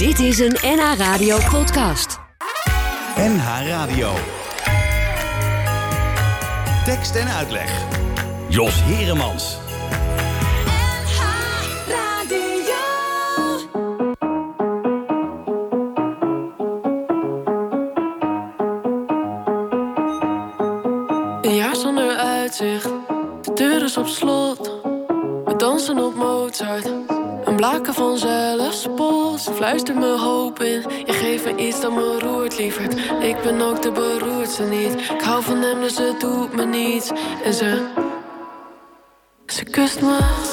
Dit is een NH Radio podcast. NH Radio. Tekst en uitleg. Jos Heremans. Een jaar zonder uitzicht, de deur is op slot. We dansen op Mozart, een blaken van zelfspot. Ze fluistert me hoop in, je geeft me iets dat me roert, lieverd. Ik ben ook de beroerdste niet, ik hou van hem dus het doet me niets. En ze, ze kust me.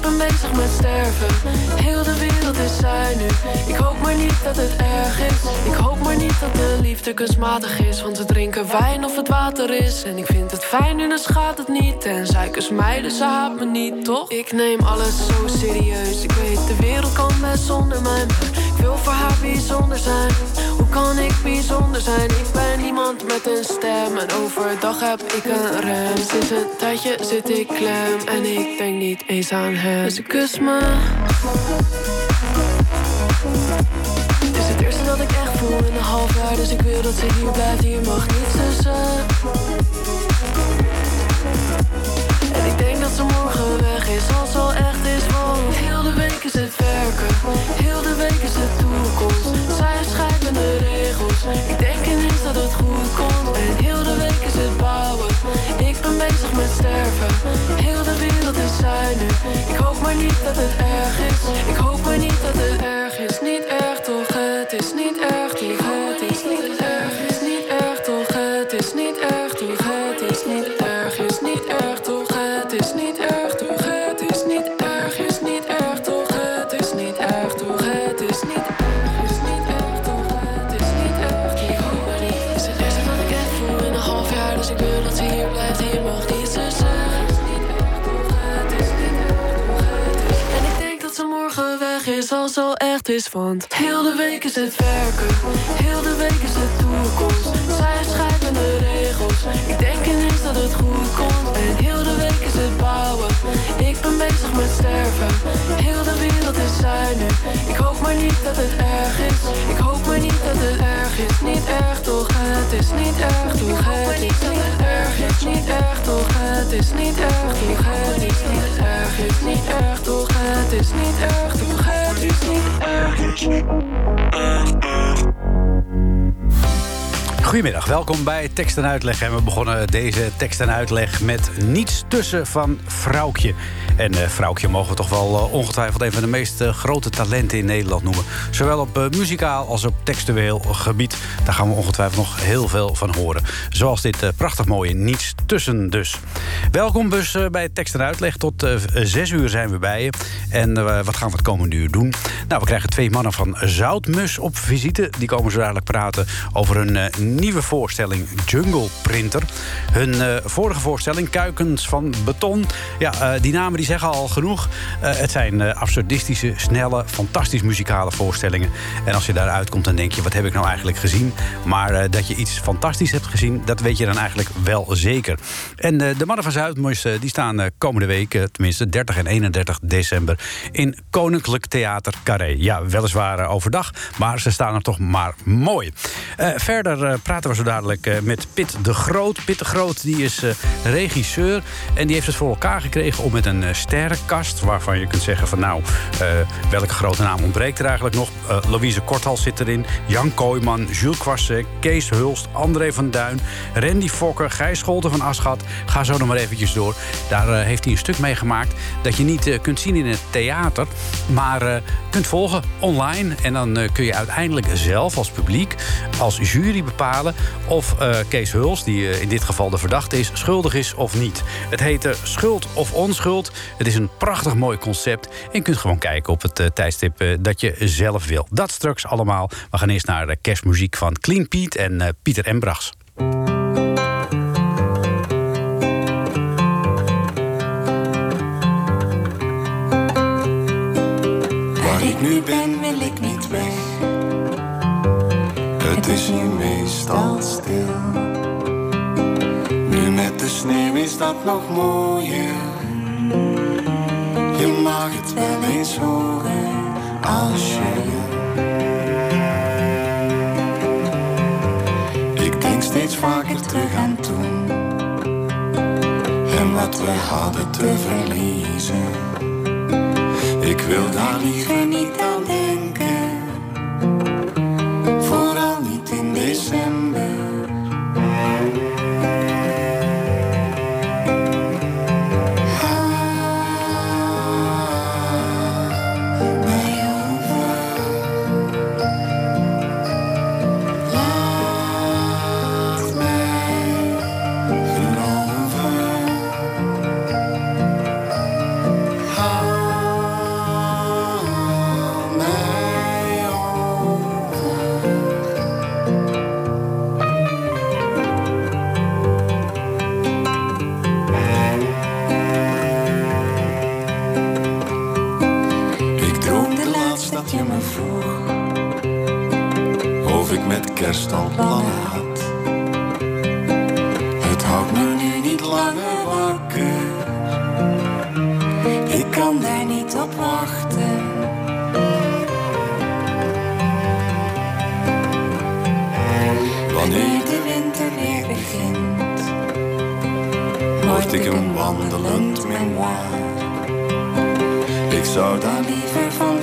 Ben bezig met sterven. Heel de wereld is zij nu, ik hoop maar niet dat het erg is. Ik hoop maar niet dat de liefde kunstmatig is, want ze drinken wijn of het water is. En ik vind het fijn nu, dan schaadt het niet. En zij kust mij, dus ze haat me niet, toch? Ik neem alles zo serieus, ik weet de wereld kan best zonder mij. Ik wil voor haar bijzonder zijn. Kan ik bijzonder zijn? Ik ben iemand met een stem en overdag heb ik een rem. Sinds een tijdje zit ik klem en ik denk niet eens aan hem. Dus ze kust me. Het is het eerste dat ik echt voel in een half jaar, dus ik wil dat ze hier blijft. Hier mag niets tussen. Sterven. Heel de wereld is nu, ik hoop maar niet dat het erg is. Ik hoop maar niet dat het erg is, is, heel de week is het werken, heel de week is de toekomst. Zij schrijven de regels, ik denk ineens dat het goed komt. En heel de week is het bouwen, ik ben bezig met sterven. Heel de wereld is nu, ik hoop maar niet dat het erg is. Ik hoop maar niet dat het erg is, niet erg toch, het is niet erg toch, het is niet erg, is niet erg toch, het is niet erg toch, het is niet erg, is niet erg toch, het is niet erg toch, Goedemiddag, welkom bij Tekst en Uitleg. En we begonnen deze tekst en uitleg met Niets tussen van Vrouwtje. En eh, Vrouwtje mogen we toch wel eh, ongetwijfeld een van de meest eh, grote talenten in Nederland noemen. Zowel op muzikaal als op textueel gebied. Daar gaan we ongetwijfeld nog heel veel van horen. Zoals dit prachtig mooie Niets tussen dus. Welkom dus bij Tekst en Uitleg. Tot zes uur zijn we bij je. En wat gaan we het komende uur doen? Nou, we krijgen twee mannen van Zoutmus op visite. Die komen zo dadelijk praten over hun nieuwe voorstelling Jungle Printer. Hun vorige voorstelling Kuikens van Beton. Ja, die namen die zeggen al genoeg. Eh, het zijn eh, absurdistische, snelle, fantastisch muzikale voorstellingen. En als je daaruit komt, dan denk je, wat heb ik nou eigenlijk gezien? Maar eh, dat je iets fantastisch hebt gezien, dat weet je dan eigenlijk wel zeker. En de mannen van Zuidmus, eh, die staan komende week, tenminste 30 en 31 december... in Koninklijk Theater Carré. Ja, weliswaar overdag, maar ze staan er toch maar mooi. Verder praten we zo dadelijk met Pit de Groot. Pit de Groot die is regisseur en die heeft het voor elkaar gekregen... om met een sterrenkast, waarvan je kunt zeggen van... nou, eh, welke grote naam ontbreekt er eigenlijk nog? Eh, Louise Korthals zit erin, Jan Kooijman, Jules Kwasseck... Kees Hulst, André van Duin, Randy Fokker, Gijs Scholten van Aschat. Ga zo nog maar eventjes door. Daar eh, heeft hij een stuk mee gemaakt dat je niet kunt zien in het theater... maar kunt volgen online. En dan kun je uiteindelijk zelf als publiek, als jury bepalen... of Kees Huls, die in dit geval de verdachte is, schuldig is of niet. Het heet eh, Schuld of Onschuld. Het is een prachtig mooi concept. En je kunt gewoon kijken op het eh, tijdstip eh, dat je zelf wil. Dat straks allemaal. We gaan eerst naar de kerstmuziek van Clean Piet en eh, Pieter Embrachs. Waar ik nu ben, wil ik niet weg. Het is hier meestal stil. Nu met de sneeuw is dat nog mooier. Mag het wel eens horen als je. Ik denk steeds vaker terug aan toen. En wat we hadden te verliezen. Ik wil daar liever niet Wanneer de winter weer begint, word ik een wandelend memoir. Ik zou daar liever van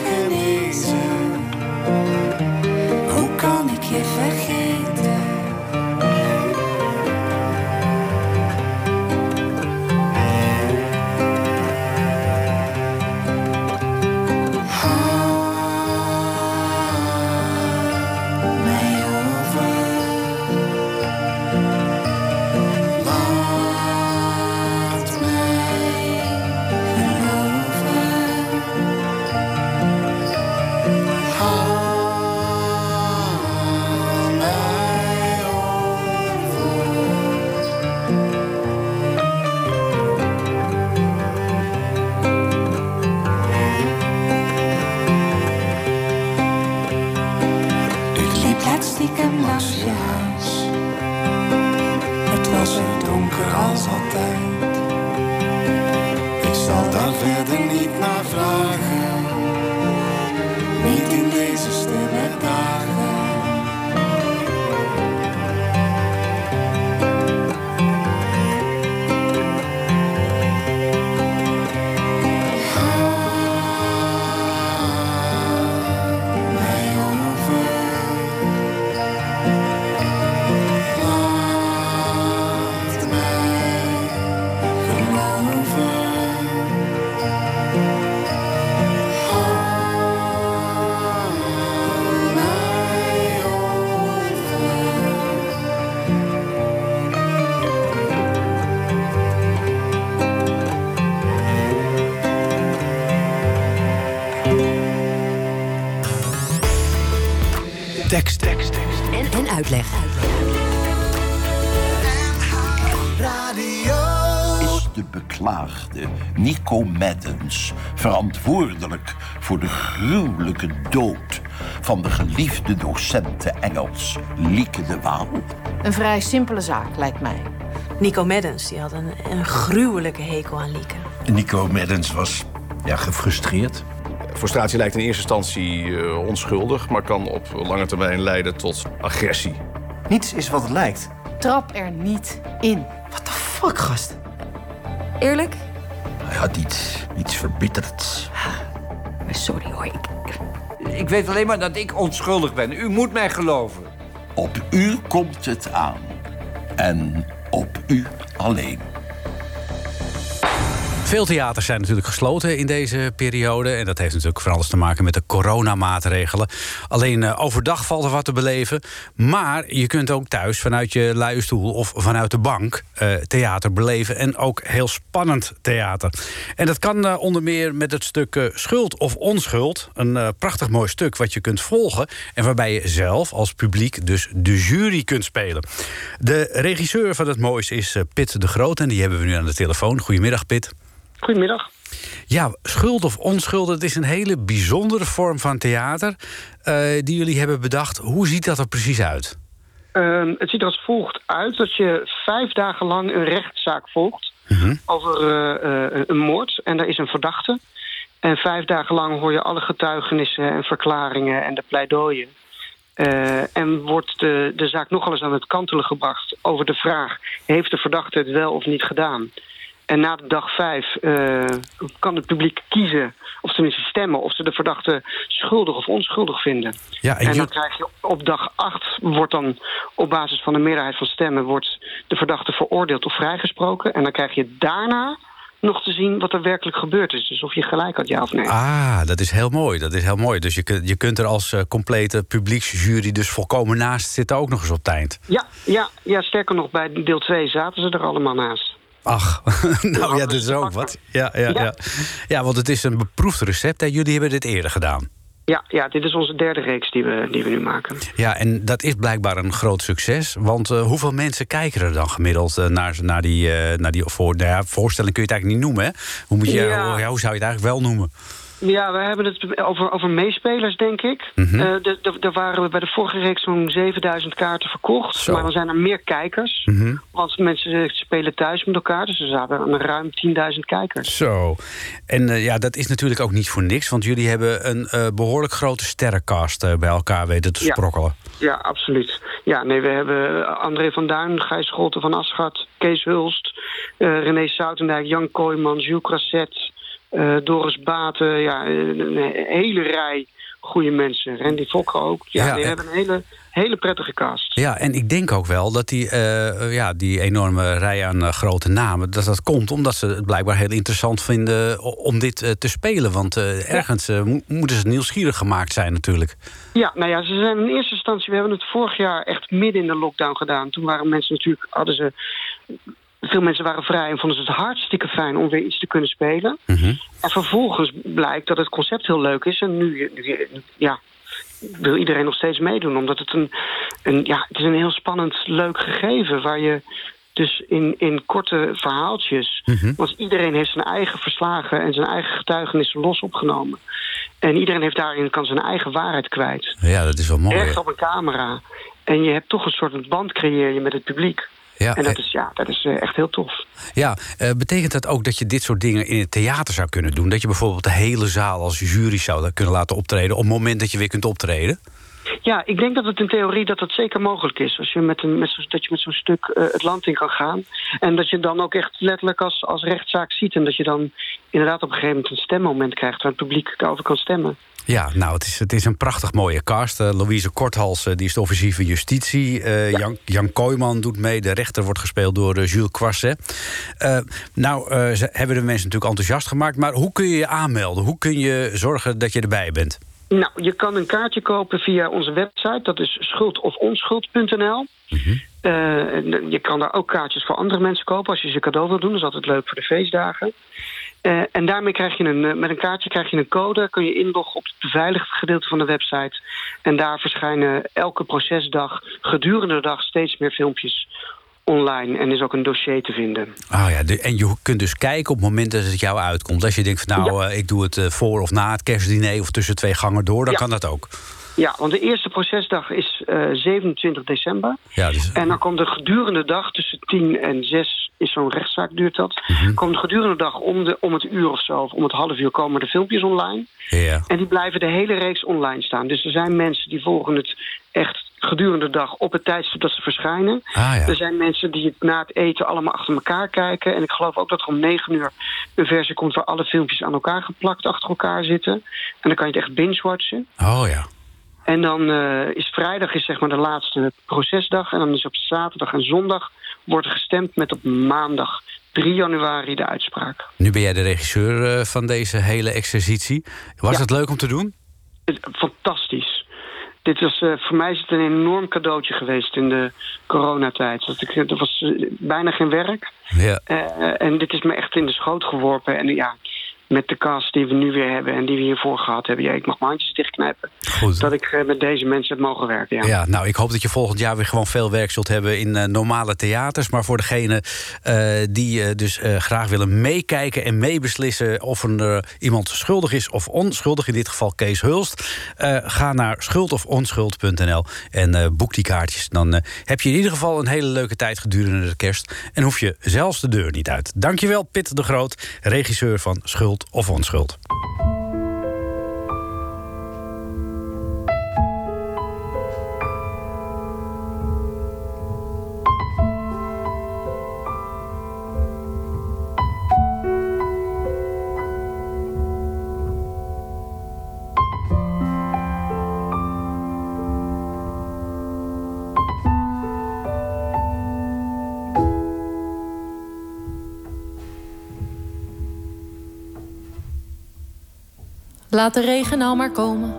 uitleg. is de beklaagde Nico Maddens verantwoordelijk voor de gruwelijke dood van de geliefde docente Engels Lieke de Waal? Een vrij simpele zaak, lijkt mij. Nico Maddens die had een, een gruwelijke hekel aan Lieke. Nico Maddens was ja, gefrustreerd. Frustratie lijkt in eerste instantie eh, onschuldig, maar kan op lange termijn leiden tot agressie. Niets is wat het lijkt. Trap er niet in. What the fuck, gast? Eerlijk? Hij had iets, iets verbitterds. Sorry hoor, ik, Ik weet alleen maar dat ik onschuldig ben. U moet mij geloven. Op u komt het aan. En op u alleen. Veel theaters zijn natuurlijk gesloten in deze periode. En dat heeft natuurlijk van alles te maken met de coronamaatregelen. Alleen eh, overdag valt er wat te beleven. Maar je kunt ook thuis vanuit je luie stoel of vanuit de bank eh, theater beleven. En ook heel spannend theater. En dat kan eh, onder meer met het stuk Schuld of Onschuld. Een prachtig mooi stuk wat je kunt volgen. En waarbij je zelf als publiek dus de jury kunt spelen. De regisseur van het moois is Pit de Groot. En die hebben we nu aan de telefoon. Goedemiddag, Pit. Goedemiddag. Ja, schuld of onschuld, het is een hele bijzondere vorm van theater eh, die jullie hebben bedacht. Hoe ziet dat er precies uit? Ehm, het ziet er als volgt uit dat je vijf dagen lang een rechtszaak volgt. over eh, eh, een moord. En daar is een verdachte. En vijf dagen lang hoor je alle getuigenissen en verklaringen en de pleidooien. En wordt de, de zaak nogal eens aan het kantelen gebracht over de vraag: heeft de verdachte het wel of niet gedaan? En na de dag vijf eh, kan het publiek kiezen, of tenminste stemmen, of ze de verdachte schuldig of onschuldig vinden. Ja, en dan krijg je op dag acht wordt dan op basis van de meerderheid van stemmen wordt de verdachte veroordeeld of vrijgesproken. En dan krijg je daarna nog te zien wat er werkelijk gebeurd is. Dus of je gelijk had, ja of nee. Ah, dat is heel mooi. Dat is heel mooi. Dus je kunt, je kunt er als eh, complete publieksjury dus volkomen naast zitten, ook nog eens op eind. Ja, ja, ja, sterker nog, bij deel 2 zaten ze er allemaal naast. Ach, nou ja, dat is ook wat. Ja, ja, ja. ja, want het is een beproefd recept. Hè? Jullie hebben dit eerder gedaan. Ja, ja, dit is onze derde reeks die we, die we nu maken. Ja, en dat is blijkbaar een groot succes. Want eh, hoeveel mensen kijken er dan gemiddeld eh, naar, naar die, eh, naar die voor, nou ja, voorstelling? Kun je het eigenlijk niet noemen, hè? Hoe, moet je, Ja. hoe, ja, hoe zou je het eigenlijk wel noemen? Ja, we hebben het over, over meespelers, denk ik. Eh, de- de- Er waren we bij de vorige reeks zo'n 7000 kaarten verkocht. Zo. Maar dan zijn er meer kijkers. Mhm. Want mensen spelen thuis met elkaar. Dus er zaten aan ruim 10.000 kijkers. Zo. En eh, ja, dat is natuurlijk ook niet voor niks. Want jullie hebben een eh, behoorlijk grote sterrencast eh, bij elkaar weten te sprokkelen. Ja, absoluut. Ja, nee, we hebben André van Duin, Gijs Scholten van Aschat, Kees Hulst, eh, René Soutendijk, Jan Kooijman, Jules Crasset, eh, Doris Baten. Ja, eh, een hele rij goede mensen. Randy Fokker ook. Ja, en- hebben een hele, hele prettige cast. Ja, en ik denk ook wel dat die, eh, ja, die enorme rij aan eh, grote namen... dat dat komt omdat ze het blijkbaar heel interessant vinden om dit eh, te spelen. Want eh, ergens eh, mo- moeten ze nieuwsgierig gemaakt zijn natuurlijk. Ja, nou ja, ze zijn in eerste instantie... We hebben het vorig jaar echt midden in de lockdown gedaan. Toen waren mensen natuurlijk... hadden ze veel mensen waren vrij en vonden ze het hartstikke fijn om weer iets te kunnen spelen. En vervolgens blijkt dat het concept heel leuk is. En nu, nu- ja, wil iedereen nog steeds meedoen. Omdat het een, een, ja, het is een heel spannend, leuk gegeven. Waar je dus in, in korte verhaaltjes... Want iedereen heeft zijn eigen verslagen en zijn eigen getuigenissen los opgenomen. En iedereen heeft daarin kan zijn eigen waarheid kwijt. Ja, dat is wel mooi. Recht hè? op een camera. En je hebt toch een soort band creëer je met het publiek. Ja, en dat eh, is, ja, dat is eh, echt heel tof. Ja, eh, betekent dat ook dat je dit soort dingen in het theater zou kunnen doen? Dat je bijvoorbeeld de hele zaal als jury zou kunnen laten optreden... op het moment dat je weer kunt optreden? Ja, ik denk dat het in theorie dat dat zeker mogelijk is. Als je met een, met zo, dat je met zo'n stuk het land in kan gaan. En dat je dan ook echt letterlijk als, als rechtszaak ziet. En dat je dan inderdaad op een gegeven moment een stemmoment krijgt... waar het publiek daarover kan stemmen. Ja, nou, het is, het is een prachtig mooie cast. Eh, Louise Korthals, eh, die is de van justitie. Eh, Jan, Jan Kooijman doet mee. De rechter wordt gespeeld door Jules. Eh, nou, ze hebben de mensen natuurlijk enthousiast gemaakt. Maar hoe kun je je aanmelden? Hoe kun je zorgen dat je erbij bent? Nou, je kan een kaartje kopen via onze website. Dat is schuldofonschuld.nl. Eh, en je kan daar ook kaartjes voor andere mensen kopen als je ze cadeau wil doen. Dat is altijd leuk voor de feestdagen. Eh, en daarmee krijg je een, eh, met een kaartje krijg je een code. Kun je inloggen op het beveiligde gedeelte van de website. En daar verschijnen elke procesdag gedurende de dag steeds meer filmpjes online. En is ook een dossier te vinden. Oh ja, de- en je kunt dus kijken op het moment dat het jou uitkomt. Als je denkt van nou, eh, ik doe het eh, voor of na het kerstdiner... of tussen twee gangen door, dan Ja. kan dat ook. Ja, want de eerste procesdag is eh, 27 december. Ja, dus, En dan komt de gedurende dag tussen 10 en 6 is zo'n rechtszaak duurt dat. Komt de gedurende dag om, de, om het uur of zo, of om het half uur komen de filmpjes online. ja. En die blijven de hele reeks online staan. Dus er zijn mensen die volgen het echt gedurende de dag op het tijdstip dat ze verschijnen. Ah, ja. Er zijn mensen die het na het eten allemaal achter elkaar kijken. En ik geloof ook dat er om 9 uur een versie komt waar alle filmpjes aan elkaar geplakt achter elkaar zitten. En dan kan je het echt binge-watchen. Oh ja. En dan eh, is vrijdag is zeg maar de laatste procesdag. En dan is op zaterdag en zondag wordt gestemd met op maandag 3 januari de uitspraak. Nu ben jij de regisseur eh, van deze hele exercitie. Was Ja. het leuk om te doen? Fantastisch. Dit was, eh, voor mij is het een enorm cadeautje geweest in de coronatijd. Dat ik, er was eh, bijna geen werk. Ja. Eh, en dit is me echt in de schoot geworpen. En ja, met de cast die we nu weer hebben en die we hiervoor gehad hebben. Ja, ik mag mijn handjes dichtknijpen. Goed. Dat ik eh, met deze mensen heb mogen werken. Ja. Ja, nou, ik hoop dat je volgend jaar weer gewoon veel werk zult hebben in eh, normale theaters. Maar voor degenen eh, die dus graag willen meekijken en meebeslissen of er iemand schuldig is of onschuldig, in dit geval Kees Hulst, ga naar schuldofonschuld.nl en boek die kaartjes. Dan heb je in ieder geval een hele leuke tijd gedurende de kerst en hoef je zelfs de deur niet uit. Dankjewel, Pitt de Groot, regisseur van Schuld of Onschuld. Laat de regen nou maar komen.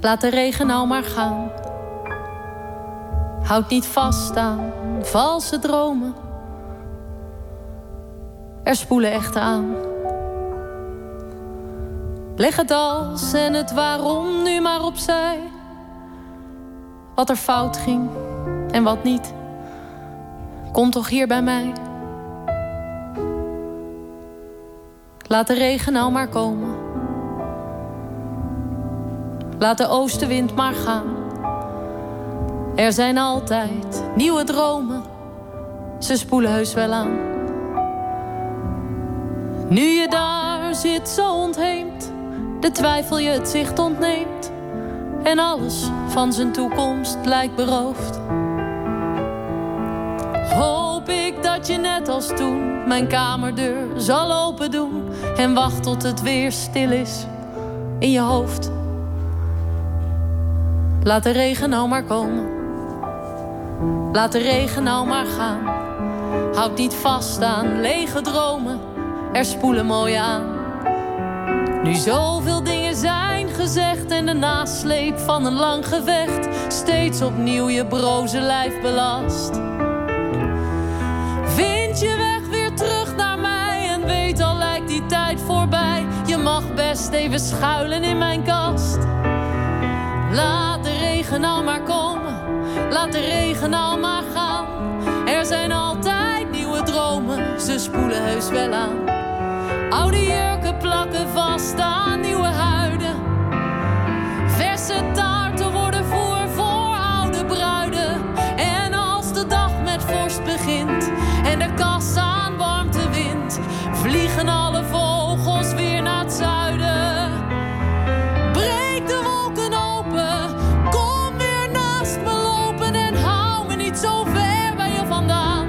Laat de regen nou maar gaan. Houd niet vast aan valse dromen. Er spoelen echte aan. Leg het als en het waarom nu maar opzij. Wat er fout ging en wat niet. Kom toch hier bij mij. Laat de regen nou maar komen. Laat de oostenwind maar gaan. Er zijn altijd nieuwe dromen. Ze spoelen heus wel aan. Nu je daar zit zo ontheemd, de twijfel je het zicht ontneemt. En alles van zijn toekomst lijkt beroofd. Ik dat je net als toen mijn kamerdeur zal open doen. En wacht tot het weer stil is in je hoofd. Laat de regen nou maar komen. Laat de regen nou maar gaan. Houd niet vast aan lege dromen. Er spoelen mooi aan. Nu zoveel dingen zijn gezegd en de nasleep van een lang gevecht steeds opnieuw je broze lijf belast. Je weg weer terug naar mij en weet al lijkt die tijd voorbij. Je mag best even schuilen in mijn kast. Laat de regen nou maar komen, laat de regen nou maar gaan. Er zijn altijd nieuwe dromen, ze spoelen heus wel aan. Oude jurken plakken vast aan nieuwe huiden. Verse taarten vliegen alle vogels weer naar het zuiden. Breek de wolken open, kom weer naast me lopen en hou me niet zo ver bij je vandaan.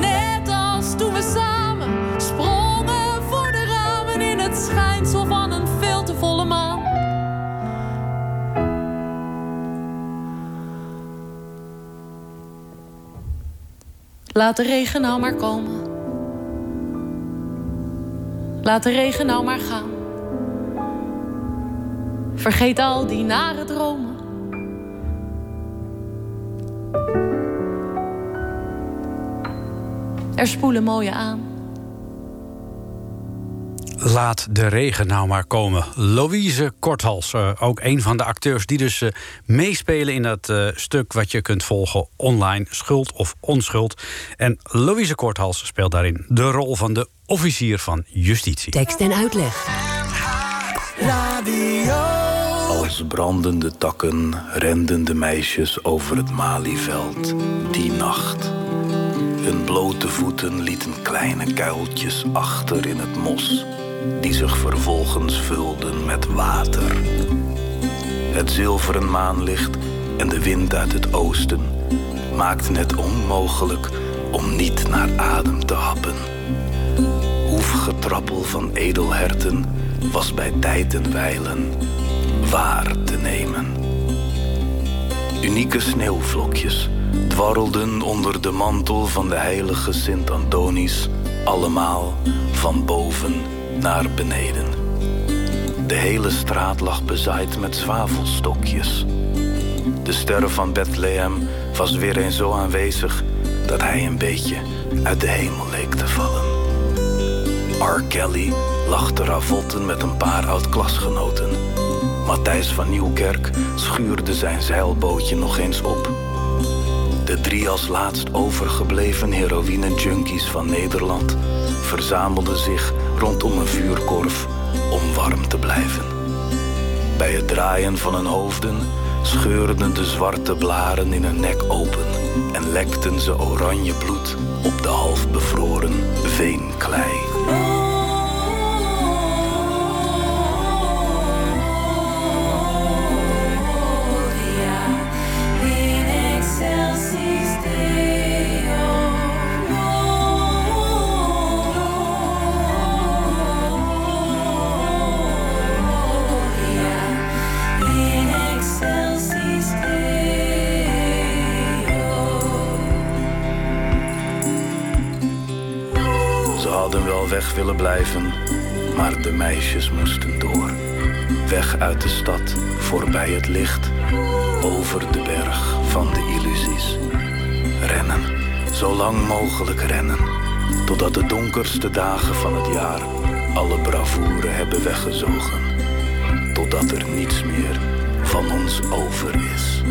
Net als toen we samen sprongen voor de ramen in het schijnsel van een veel te volle maan. Laat de regen nou maar komen. Laat de regen nou maar gaan. Vergeet al die nare dromen. Er spoelen mooie aan. Laat de regen nou maar komen. Louise Korthals, eh, ook een van de acteurs die dus eh, meespelen in dat eh, stuk wat je kunt volgen online, Schuld of Onschuld. En Louise Korthals speelt daarin de rol van de officier van justitie. Tekst en uitleg. Als brandende takken renden de meisjes over het Malieveld die nacht. Hun blote voeten lieten kleine kuiltjes achter in het mos, die zich vervolgens vulden met water. Het zilveren maanlicht en de wind uit het oosten maakten het onmogelijk om niet naar adem te happen. Hoefgetrappel van edelherten was bij tijd en wijlen waar te nemen. Unieke sneeuwvlokjes dwarrelden onder de mantel van de heilige Sint Antonius, allemaal van boven naar beneden. De hele straat lag bezaaid met zwavelstokjes. De ster van Bethlehem was weer eens zo aanwezig dat hij een beetje uit de hemel leek te vallen. R. Kelly lachte ravotten met een paar oud-klasgenoten. Matthijs van Nieuwkerk schuurde zijn zeilbootje nog eens op. De drie als laatst overgebleven heroïne-junkies van Nederland verzamelden zich rondom een vuurkorf om warm te blijven. Bij het draaien van hun hoofden scheurden de zwarte blaren in hun nek open en lekten ze oranje bloed op de half bevroren veenklei. Weg willen blijven, maar de meisjes moesten door. Weg uit de stad, voorbij het licht, over de berg van de illusies. Rennen, zo lang mogelijk rennen, totdat de donkerste dagen van het jaar alle bravoure hebben weggezogen. Totdat er niets meer van ons over is.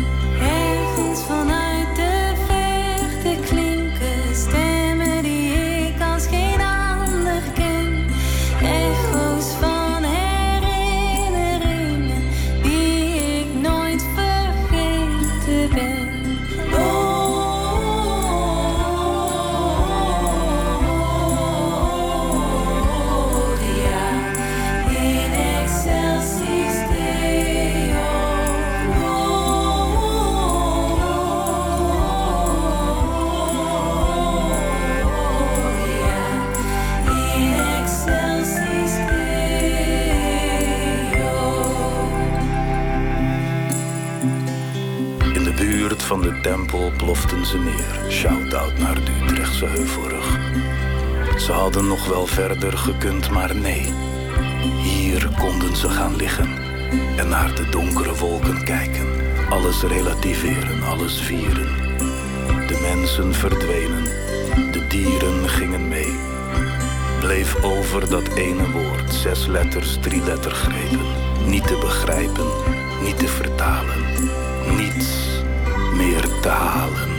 Tempel ploften ze neer. Shout-out naar de Utrechtse heuvelrug. Ze hadden nog wel verder gekund, maar nee. Hier konden ze gaan liggen en naar de donkere wolken kijken. Alles relativeren, alles vieren. De mensen verdwenen, de dieren gingen mee. Bleef over dat ene woord, zes letters, drie lettergrepen. Niet te begrijpen, niet te vertalen, niets meer.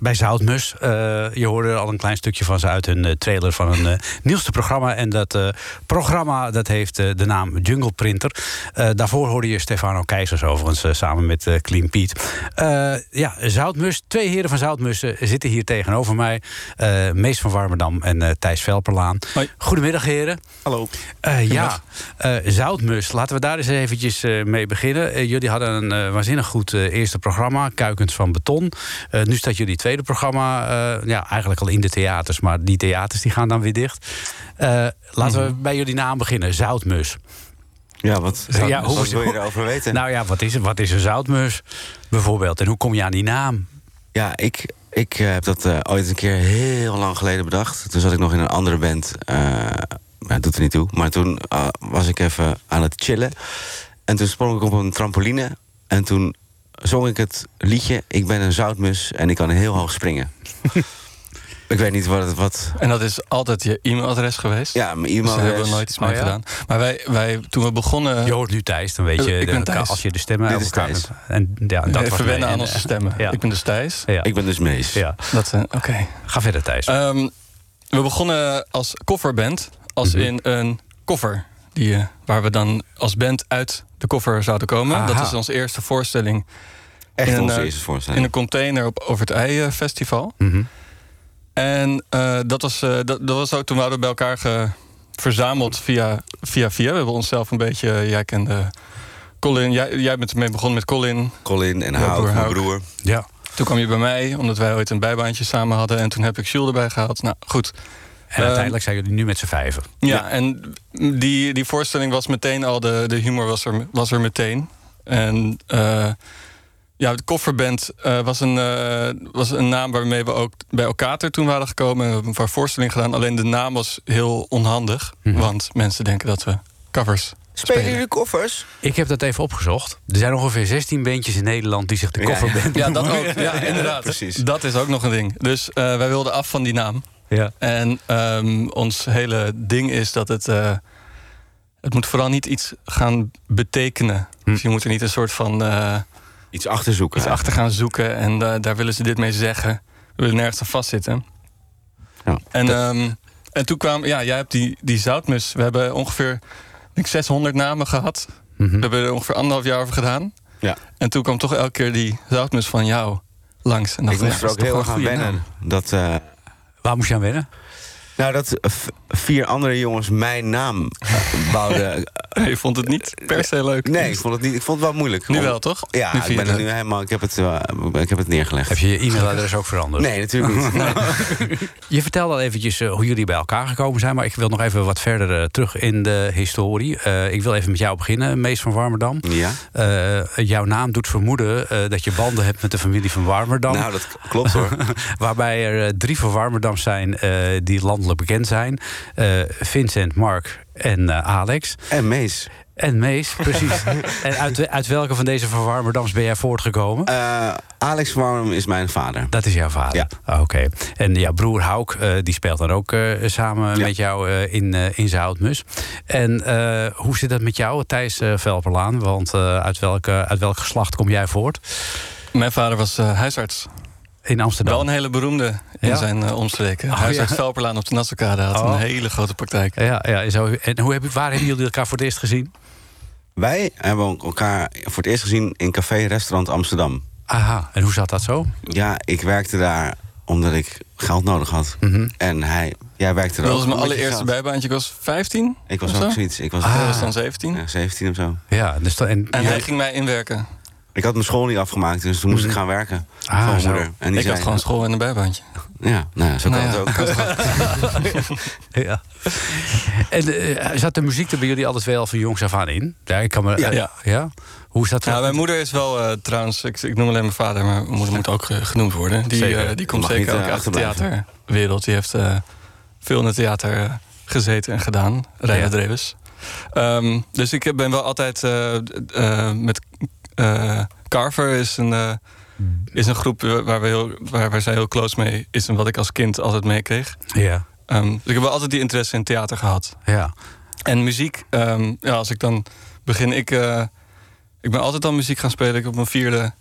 Bij, Zoutmus. Eh, je hoorde al een klein stukje van ze uit hun eh, trailer van hun eh, nieuwste programma. En dat programma dat heeft de naam Jungle Printer. Daarvoor hoorde je Stefano Keizers overigens samen met Clean Piet. Ja, Zoutmus. Twee heren van Zoutmus zitten hier tegenover mij. Mees van Warmerdam en Thijs Velperlaan. Goedemiddag heren. Hallo. ja, Zoutmus. Laten we daar eens eventjes mee beginnen. Jullie hadden een waanzinnig goed eerste programma. Kuikens van Beton. Nu staat jullie tweede programma eh, ja, eigenlijk al in de theaters. Maar die theaters die gaan dan weer dicht. Eh, laten we bij jullie naam beginnen. Zoutmus. Ja, wat, Ja, wat hoe- wil je erover weten? Nou ja, wat is, het? wat is een zoutmus bijvoorbeeld? En hoe kom je aan die naam? Ja, ik, ik eh, heb dat eh, ooit een keer heel lang geleden bedacht. Toen zat ik nog in een andere band. eh maar dat doet er niet toe. Maar toen was ik even aan het chillen. En toen sprong ik op een trampoline. En toen zong ik het liedje... Ik ben een zoutmus en ik kan heel hoog springen. ik weet niet wat het... Wat... En dat is altijd je e-mailadres geweest? Ja, mijn Dus daar e-mailadres. hebben we nooit iets mee Oh ja? gedaan. Maar wij, wij, toen we begonnen... Je hoort nu Thijs, dan weet je... Ik de- ben Thijs. Als je de stemmen Dit uit is elkaar Thijs. En ja, dat Even was wennen aan En, onze eh, stemmen. ja. Ik ben dus Thijs. Ja. Ik ben dus Mees. Ja. Dat, eh, Oké. Ga verder, Thijs. Ehm, we begonnen als kofferband. Als Mhm. in een koffer. Die, eh, waar we dan als band uit de koffer zouden komen. Aha. Dat is onze eerste voorstelling. Echt in een, onze eerste voorstelling. In een container op Over het Ei Festival. Mhm. En eh, dat, was, eh, dat, dat was ook toen waren we bij elkaar ge- verzameld via, via via. We hebben onszelf een beetje... Jij kende Colin. Jij, jij bent ermee begonnen met Colin. Colin en mijn Houk. broer. Ja. Toen kwam je bij mij, omdat wij ooit een bijbaantje samen hadden. En toen heb ik Jules erbij gehaald. Nou, goed. En uiteindelijk zijn jullie nu met z'n vijven. Ja, en die, die voorstelling was meteen al, de, de humor was er, was er meteen. En eh, ja, de kofferband eh, was, een, eh, was een naam waarmee we ook bij elkaar toen waren gekomen. En we hebben een paar voorstellingen gedaan. Alleen de naam was heel onhandig. Want mensen denken dat we covers Spelen jullie koffers? Ik heb dat even opgezocht. Er zijn ongeveer 16 bandjes in Nederland die zich de Ja, kofferband Ja, dat ook. Ja, inderdaad. Precies. Dat is ook nog een ding. Dus eh, wij wilden af van die naam. Ja. En ehm, ons hele ding is dat het. eh, het moet vooral niet iets gaan betekenen. Dus je moet er niet een soort van. eh, Iets achter zoeken. iets achter gaan zoeken. En eh, daar willen ze dit mee zeggen. We willen nergens aan vastzitten. Ja. En, ehm, en toen kwam. Ja, jij hebt die, die zoutmus. We hebben ongeveer. Ik denk 600 namen gehad. We hebben er ongeveer anderhalf jaar over gedaan. Ja. En toen kwam toch elke keer die zoutmus van jou langs. En Ik moest er ook heel erg aan wennen. Dat, Waar moest je aan wennen? Nou, dat vier andere jongens mijn naam eh, bouwden. Je vond het niet per se leuk. Nee, ik vond het, niet, ik vond het wel moeilijk. Nu Om- wel, toch? Ja, Nu ik ben er het nu helemaal. Ik heb het, eh, ik heb het neergelegd. Heb je je e-mailadres ook veranderd? Nee, natuurlijk niet. Je vertelde al eventjes eh, hoe jullie bij elkaar gekomen zijn... maar ik wil nog even wat verder terug in de historie. Eh, ik wil even met jou beginnen, Mees van Warmerdam. Ja. Eh, jouw naam doet vermoeden eh, dat je banden hebt met de familie van Warmerdam. Nou, dat klopt hoor. Waarbij er drie van Warmerdam zijn eh, die landelijk bekend zijn. Eh, Vincent, Mark en eh, Alex. En Mees. En Mees, precies. en uit, uit welke van deze van Warmerdams ben jij voortgekomen? Eh, Alex Warm is mijn vader. Dat is jouw vader? Ja. Ah, Oké. En ja, broer Hauk, eh, die speelt dan ook eh, samen Ja. met jou eh, in, eh in Zoutmus. En eh, hoe zit het met jou, Thijs Velperlaan? Want eh, uit, welk, eh, uit welk geslacht kom jij voort? Mijn vader was eh, huisarts. In Amsterdam? Wel een hele beroemde in Ja? zijn eh, omstreken. Oh, Huisarts ja. Velperlaan op de Nassaukade had Oh. een hele grote praktijk. Ja, ja zo, en hoe heb, je- waar hebben jullie elkaar voor het eerst gezien? Wij hebben elkaar voor het eerst gezien in Café Restaurant Amsterdam. Aha, en hoe zat dat zo? Ja, ik werkte daar omdat ik geld nodig had. En hij, jij werkte er Dat ook was mijn allereerste bijbaantje. Ik was 15. Ik was ook zo. zoiets. Ik was, Hij was dan 17. ja, 17 of zo. Ja, dus dan, en, En hij ging mij inwerken. Ik had mijn school niet afgemaakt, dus toen moest ik gaan werken. Ah, van moeder. En die ik zei, had gewoon school en een bijbaantje. Ja, nou ja, zo kan Nou het ook. ja. En eh, zat de muziek er bij jullie altijd wel van jongs af aan in? Ja, ik kan me, Ja. Ja. ja? Hoe is dat? Ja, mijn moeder is wel eh, trouwens, ik, ik noem alleen mijn vader, maar mijn moeder moet ook eh, genoemd worden. Die, Zeker. eh, die komt Mag zeker niet, ook uit de theaterwereld. Die heeft eh, veel in het theater gezeten en gedaan. Reina Ja. Dreves. Ehm, dus ik ben wel altijd eh, eh, met eh, Carver is een, eh, is een groep waar, we heel, waar, waar zij heel close mee is en wat ik als kind altijd meekreeg. Ja. Ehm, dus ik heb wel altijd die interesse in theater gehad. Ja. En muziek, ehm, ja, als ik dan begin, ik, eh, ik ben altijd al muziek gaan spelen. Ik op mijn vierde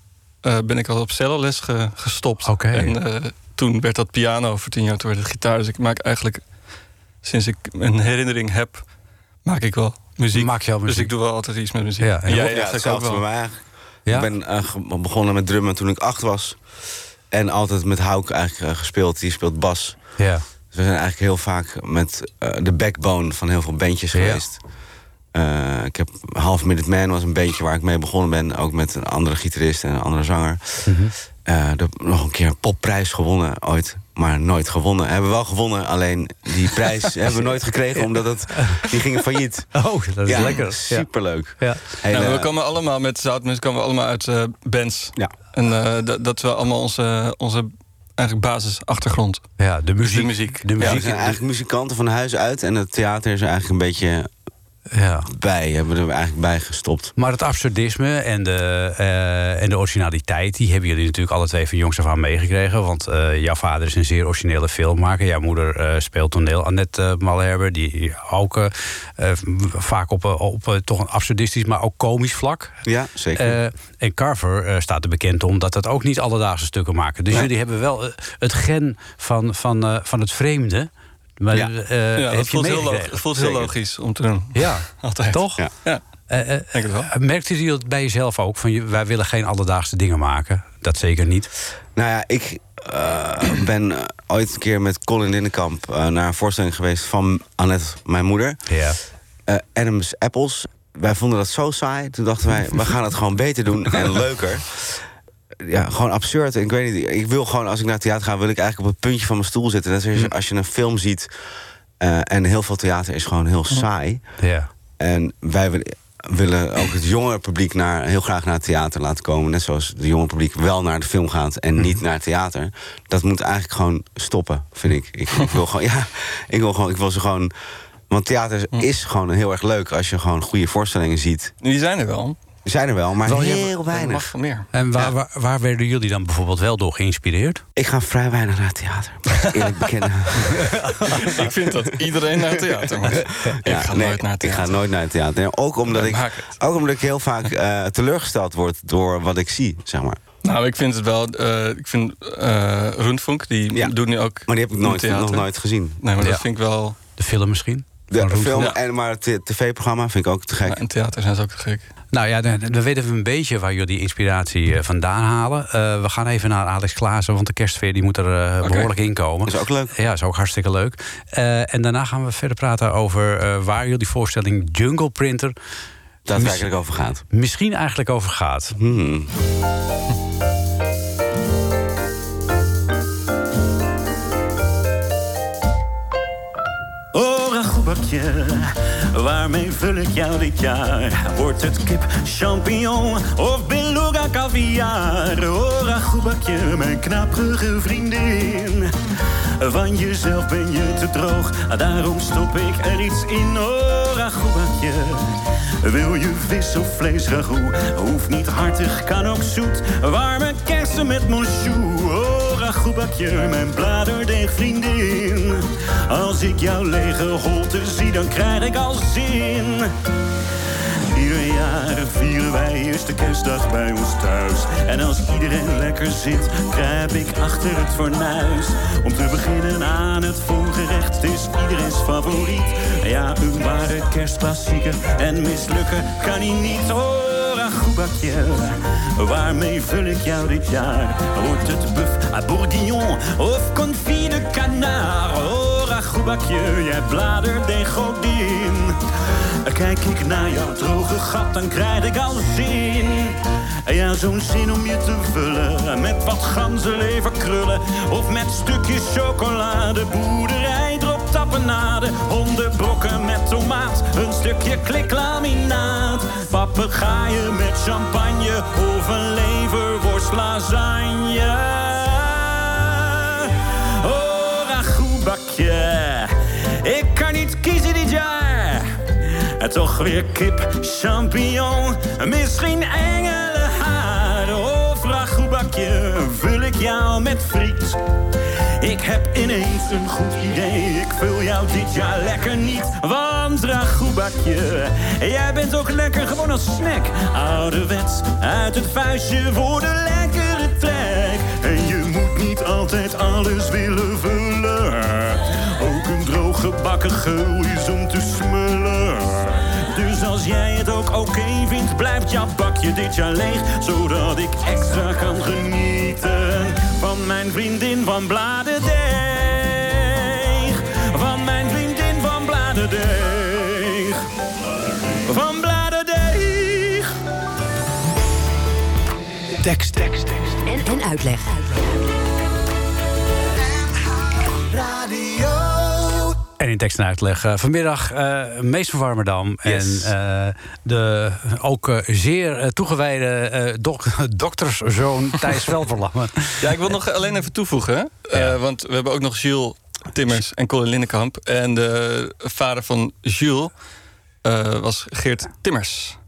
eh, ben ik al op celloles ge, gestopt. Oké. En eh, toen werd dat piano voor tien jaar, toen werd het gitaar. Dus ik maak eigenlijk, sinds ik een herinnering heb, maak ik wel muziek. Maak je al Dus muziek? ik doe wel altijd iets met muziek. Ja, en en jij Ja, eigenlijk ook hetzelfde wel. bij mij eigenlijk. Ja? Ik ben eh, begonnen met drummen toen ik acht was. En altijd met Houk eigenlijk eh, gespeeld. Die speelt bas. Ja. Dus we zijn eigenlijk heel vaak met eh, de backbone van heel veel bandjes Ja. geweest. Ik heb Half Minute Man was een bandje waar ik mee begonnen ben. Ook met een andere gitarist en een andere zanger. Mhm. Eh, de, nog een keer een popprijs gewonnen ooit. Maar nooit gewonnen. Hebben we wel gewonnen, alleen die prijs hebben we nooit gekregen... omdat het, die gingen failliet. Oh, dat is Ja, lekker. Superleuk. Ja. Hele- Nou, we komen allemaal met Zoutmus komen we allemaal uit eh, bands. Ja. En eh, dat, wel allemaal onze, onze eigenlijk basisachtergrond. Ja, de muziek. De muziek. De Ja, we muziek. zijn eigenlijk muzikanten van huis uit. En het theater is eigenlijk een beetje ja. bij. Hebben we er eigenlijk bij gestopt. Maar het absurdisme en de, eh, en de originaliteit... die hebben jullie natuurlijk alle twee van jongs af aan meegekregen. Want eh, jouw vader is een zeer originele filmmaker. Jouw moeder eh, speelt toneel. Annette uh, Malherbe, die ook vaak op, op toch een absurdistisch... maar ook komisch vlak. Ja, zeker. En Carver staat er bekend om dat dat ook niet alledaagse stukken maken. Dus Nee. jullie hebben wel het gen van, van, van het vreemde... Maar, Ja. eh, Ja, dat heb je voelt heel voelt logisch om te doen. Ja, Altijd. toch? Ja. ja. Eh, eh, merkte u dat bij jezelf ook? Van, je- wij willen geen alledaagse dingen maken. Dat zeker niet. Nou ja, ik eh, ben ooit een keer met Colin Lindenkamp naar een voorstelling geweest van Annette, mijn moeder. Ja. Eh, Adams Apples. Wij vonden dat zo saai. Toen dachten wij, we gaan het gewoon beter doen en leuker. Ja, gewoon absurd. Ik weet niet, ik wil gewoon, als ik naar het theater ga, wil ik eigenlijk op het puntje van mijn stoel zitten. Net zoals als je een film ziet. eh, en heel veel theater is gewoon heel saai. Ja. En wij willen, willen ook het jongere publiek naar, heel graag naar het theater laten komen. Net zoals het jonge publiek wel naar de film gaat en niet naar het theater. Dat moet eigenlijk gewoon stoppen, vind ik. Ik, ik wil gewoon, ja, ik wil gewoon, ik wil ze gewoon. Want theater is gewoon heel erg leuk als je gewoon goede voorstellingen ziet. Die zijn er wel. Zijn er wel, maar Wel, ja, heel mag weinig. wel meer. En waar, waar, waar werden jullie dan bijvoorbeeld wel door geïnspireerd? Ik ga vrij weinig naar het theater. Eerlijk bekennen. ik vind dat iedereen naar het theater moet. ik ga nee, nooit naar het Ik theater. ga nooit naar het theater. Ook, omdat ik, ook omdat ik heel vaak eh, teleurgesteld word door wat ik zie, zeg maar. Nou, ik vind het wel. eh, ik vind eh Rundfunk, die doet nu ook. Maar die heb ik nooit, theater. nog nooit gezien. Nee, maar Ja. dat vind ik wel. De film misschien? De film, en, maar het tv-programma vind ik ook te gek. In theater zijn ze ook te gek. Nou ja, dan, dan weten we een beetje waar jullie die inspiratie eh, vandaan halen. Eh, we gaan even naar Alex Klaassen, want de kerstfeer die moet er eh, behoorlijk in komen. Is ook leuk. Ja, is ook hartstikke leuk. Eh, en daarna gaan we verder praten over eh, waar jullie voorstelling Jungle Printer... Daadwerkelijk over gaat. Misschien eigenlijk over gaat. Hmm. Waarmee vul ik jou dit jaar? Wordt het kip, champignon of beluga caviar? Oh, ragoebakje, mijn knaprige vriendin. Van jezelf ben je te droog, daarom stop ik er iets in. Oh, ragoebakje, wil je vis of vlees ragout? Hoeft niet hartig, kan ook zoet. Warme kersen met monchou. Oh, ragoebakje, mijn bladerdeegvriendin. Als ik jouw lege holte zie, dan krijg ik al zin. Ieder jaar vieren wij eerste kerstdag bij ons thuis. En als iedereen lekker zit, kruip ik achter het fornuis. Om te beginnen aan het voorgerecht, is iedereen's favoriet. Ja, een ware kerstklassieker en mislukken kan hij niet. Oh, ragoebakje, waarmee vul ik jou dit jaar? Wordt het buff à bourguignon of confit de canard? Oh, ragoebakje, jij bladerdeeg godin. Kijk ik naar jouw droge gat, dan krijg ik al zin. Ja, zo'n zin om je te vullen met wat ganzenlever krullen. Of met stukjes chocolade, boerderij erop tapenade. Hondenbrokken met tomaat, een stukje kliklaminaat. Papegaaien met champagne of een leverworst lasagne. Ragoebakje, ik kan niet kiezen dit jaar. En toch weer kip, champignon, misschien engelenhaar. Of ragoebakje, vul ik jou met friet. Ik heb ineens een goed idee, ik vul jou dit jaar lekker niet. Want ragoebakje, jij bent ook lekker gewoon als snack. Ouderwets, uit het vuistje voor de lekkere trek. En je moet niet altijd alles willen vullen. Een droog gebakken geul is om te smullen. Dus als jij het ook oké vindt, blijft jouw bakje dit jaar leeg. Zodat ik extra kan genieten van mijn vriendin van Bladerdeeg. Van mijn vriendin van Bladerdeeg. Van Bladerdeeg. Tekst, tekst, tekst. En, en uitleg. En in tekst en uitleg eh, vanmiddag eh Mees van Warmerdam. Yes. En eh, de ook zeer toegewijde dok dokterszoon Thijs Velverlammen. Ja, ik wil nog alleen even toevoegen. Eh, want we hebben ook nog Jules Timmers en Colin Lindenkamp. En de vader van Jules was Geert Timmers.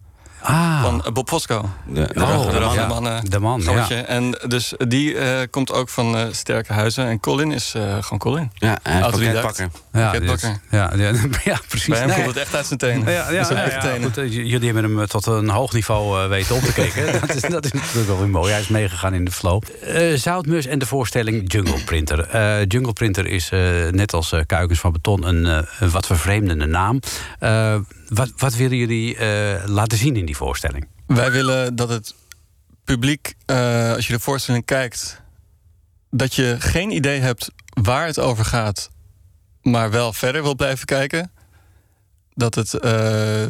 Ah. Van eh, Bob Fosco. De, De, Oh, de, ja. mannen. De man, Gootje. ja. En dus die eh, komt ook van eh, sterke huizen. En Colin is eh, gewoon Colin. Ja, hij is pakketbakker. Ja, dus- ja, ja, ja, precies. Bij hem Nee, komt het echt uit zijn tenen. Ja, ja, zijn ja, eigen ja, tenen. goed, jullie hebben hem tot een hoog niveau eh, weten op te kijken. dat, is, dat is natuurlijk wel weer mooi. Hij is meegegaan in de flow. Eh Zoutmus en de voorstelling Jungle Printer. Eh, Jungle Printer is eh, net als eh, Kuikens van Beton een, eh, een wat vervreemdende naam. Wat, wat willen jullie eh, laten zien in die voorstelling? Wij willen dat het publiek, eh, als je de voorstelling kijkt, dat je geen idee hebt waar het over gaat, maar wel verder wil blijven kijken. Dat het, eh,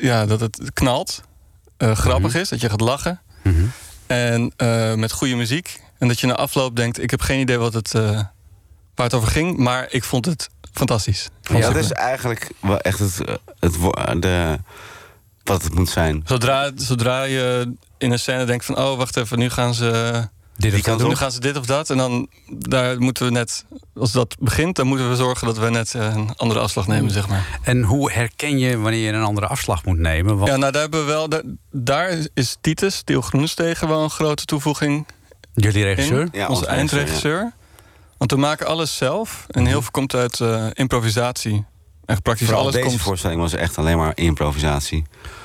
ja, dat het knalt, grappig is, dat je gaat lachen. En eh, met goede muziek. En dat je na afloop denkt: ik heb geen idee wat het, waar het over ging, maar ik vond het fantastisch. Ja, dat is eigenlijk wel echt het, het, de, wat het moet zijn. Zodra, zodra je in een scène denkt van... oh, wacht even, nu gaan ze... Dit of dat nu gaan ze dit of dat. En dan daar moeten we net... Als dat begint, dan moeten we zorgen dat we net eh, een andere afslag nemen, zeg maar. En hoe herken je wanneer je een andere afslag moet nemen? Want Ja, nou, daar hebben we wel... Daar, daar is Titus, Tiel Groenestegen, wel een grote toevoeging jullie regisseur? in. Ja, onze onze eindregisseur. Want we maken alles zelf. En heel veel komt uit eh, improvisatie. Echt praktisch Vooral alles deze komt... voorstelling was echt alleen maar improvisatie.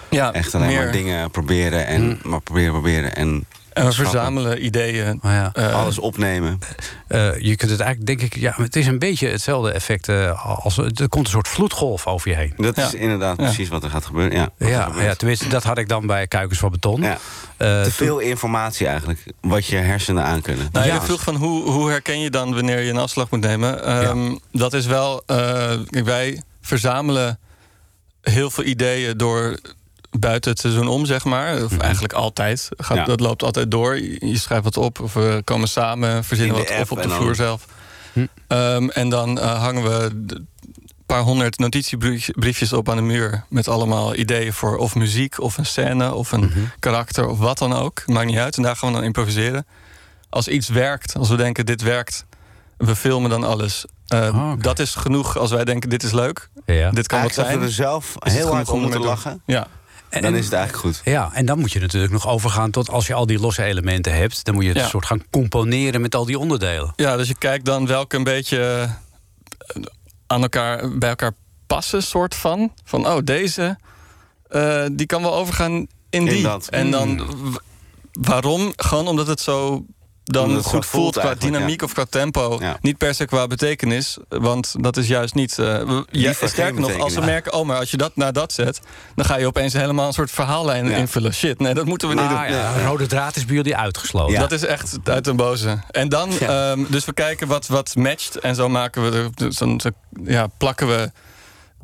Ja, Echt alleen meer- maar dingen proberen en maar proberen, proberen en. En we verzamelen ideeën. Oh ja. eh, Alles opnemen. Eh, je kunt het eigenlijk, denk ik, ja, het is een beetje hetzelfde effect eh, als er komt een soort vloedgolf over je heen. Dat Ja. is inderdaad Ja. precies wat er gaat gebeuren. Ja, er Ja, ja, tenminste, dat had ik dan bij Kuikens van Beton. Ja. Eh, Te toen- veel informatie eigenlijk, wat je hersenen aan kunnen. Nou, Ja. je vroeg van hoe, hoe herken je dan wanneer je een afslag moet nemen? Ehm, Dat is wel. eh, kijk, wij verzamelen heel veel ideeën door buiten het seizoen om, zeg maar. Of eigenlijk altijd. Gaat, Ja. Dat loopt altijd door. Je schrijft wat op, of we komen samen, verzinnen wat op op de vloer zelf. Hm. Ehm, en dan eh, hangen we een paar honderd notitiebriefjes op aan de muur. Met allemaal ideeën voor of muziek, of een scène, of een karakter, of wat dan ook. Maakt niet uit. En daar gaan we dan improviseren. Als iets werkt, als we denken dit werkt, we filmen dan alles. Eh, Oh, oké. Dat is genoeg als wij denken dit is leuk. ja. Dit kan wat Eigenlijk als zijn. we er zelf heel hard om moeten lachen, Ja. En- dan is het eigenlijk goed. Ja, en dan moet je natuurlijk nog overgaan tot als je al die losse elementen hebt, dan moet je het Ja. een soort gaan componeren met al die onderdelen. Ja, dus je kijkt dan welke een beetje eh, aan elkaar, bij elkaar passen, soort van. Van, oh, deze, eh, die kan wel overgaan in die. dat. En dan, w- waarom? Gewoon omdat het zo dan het goed voelt, qua dynamiek ja. of qua tempo. Ja. Niet per se qua betekenis, want dat is juist niet... eh, ja, Liever sterker nog, als we betekenis. merken, oh, maar als je dat naar dat zet... dan ga je opeens helemaal een soort verhaallijn Ja. invullen. Shit, nee, dat moeten we niet doen. Ah, ja, Rode draad is bij jullie uitgesloten. Ja. Dat is echt uit een boze. En dan, Ja. ehm, dus we kijken wat, wat matcht. En zo maken we, er- zo, zo, ja, plakken we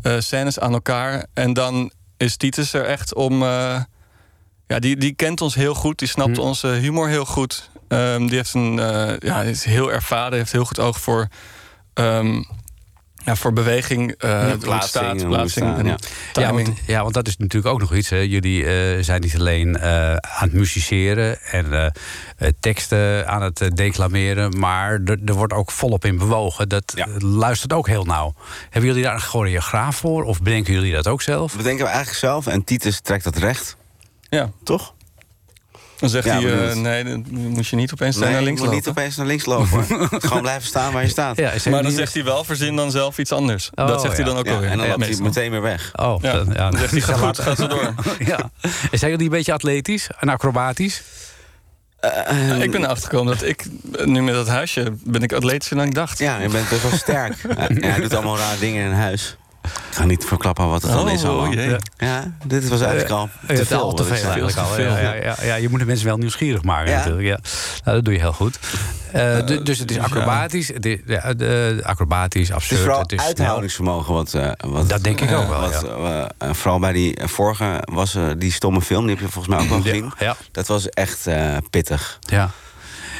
eh, scènes aan elkaar. En dan is Titus er echt om. eh, ja, die, die kent ons heel goed. Die snapt Hm. onze humor heel goed. Ehm, die heeft een, eh, ja, is heel ervaren. Heeft heel goed oog voor. ehm, ja, voor beweging, eh het plaatsing staat, en plaatsing ja. Ja timing. want, ja, want dat is natuurlijk ook nog iets. Hè. Jullie eh, zijn niet alleen eh, aan het musiceren en teksten aan het declameren, maar er, er wordt ook volop in bewogen. Dat Ja. luistert ook heel nauw. Hebben jullie daar een choreograaf voor of bedenken jullie dat ook zelf? Dat bedenken we eigenlijk zelf en Titus trekt dat recht, ja. toch? Dan zegt Ja, hij, eh, nee, dan moet je niet opeens Nee, naar je links moet lopen. niet opeens naar links lopen. Gewoon blijven staan waar je staat. Ja, is Maar dan niet- zegt hij wel, verzin dan zelf iets anders. Oh, dat zegt hij dan ook Ja, alweer. en dan Ja, loopt hij meteen weer weg. Oh, Ja, dan, ja, dan zegt hij, dan gaat goed, gaat zo door. ja. Zijn jullie een beetje atletisch en acrobatisch? Eh, ik ben erachter gekomen dat ik, nu met dat huisje, ben ik atletischer dan ik dacht. Ja, je bent best wel sterk. Ja, en hij doet allemaal rare dingen in huis. Ik ga niet verklappen wat het dan Oh, is allemaal. jee. Ja, dit was eigenlijk al Ja, te veel. al te veel eigenlijk al. te veel. Ja, ja, ja, je moet de mensen wel nieuwsgierig maken Ja. natuurlijk. Ja. Nou, dat doe je heel goed. Eh, du- dus het is ja. acrobatisch, het is, ja, de, acrobatisch, Het is absurd. vooral het is snel. uithoudingsvermogen. Wat, eh, wat, Dat denk ik ook wel, Wat, eh, eh, vooral bij die vorige was eh, die stomme film, die heb je volgens mij ook wel gezien. ja. Dat was echt eh, pittig. Ja.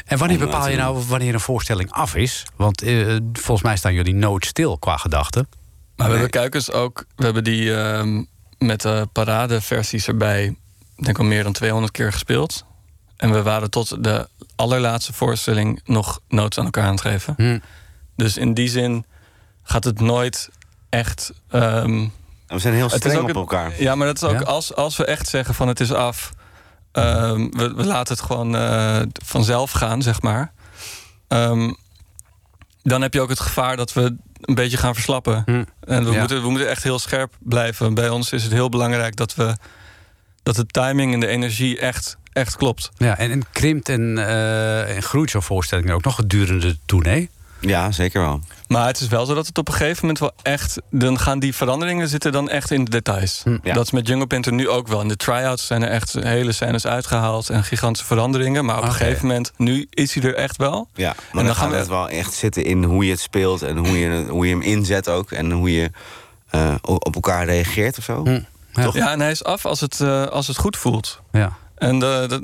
En wanneer bepaal eh, je nou wanneer een voorstelling af is? Want eh, volgens mij staan jullie nooit stil qua gedachten. Maar we hebben kuikens ook, we hebben die ehm, met de paradeversies erbij, ik denk al meer dan 200 keer gespeeld. En we waren tot de allerlaatste voorstelling nog notes aan elkaar aan het geven. Hm. Dus in die zin gaat het nooit echt ehm, We zijn heel streng ook op het- elkaar. Ja, maar dat is ook Ja? als, als we echt zeggen van het is af. ehm, we, we laten het gewoon eh, vanzelf gaan, zeg maar. Ehm, dan heb je ook het gevaar dat we een beetje gaan verslappen. En we, Hm. Ja. moeten, we moeten echt heel scherp blijven. Bij ons is het heel belangrijk dat we dat de timing en de energie echt, echt klopt. Ja, en, en krimpt en, eh, en groeit zo'n voorstelling ook nog gedurende tournee? Ja, zeker wel. Maar het is wel zo dat het op een gegeven moment wel echt... dan gaan die veranderingen zitten dan echt in de details. ja. Dat is met Jungle Pinter nu ook wel. In de try-outs zijn er echt hele scènes uitgehaald... en gigantische veranderingen. Maar op een gegeven moment, nu is hij er echt wel. Ja, maar dan dan, gaan gaat we- het wel echt zitten in hoe je het speelt... en hoe je, hoe je hem inzet ook. En hoe je eh, op elkaar reageert of zo. Ja. Toch? ja, en hij is af als het, eh, als het goed voelt. Ja. En eh, dat...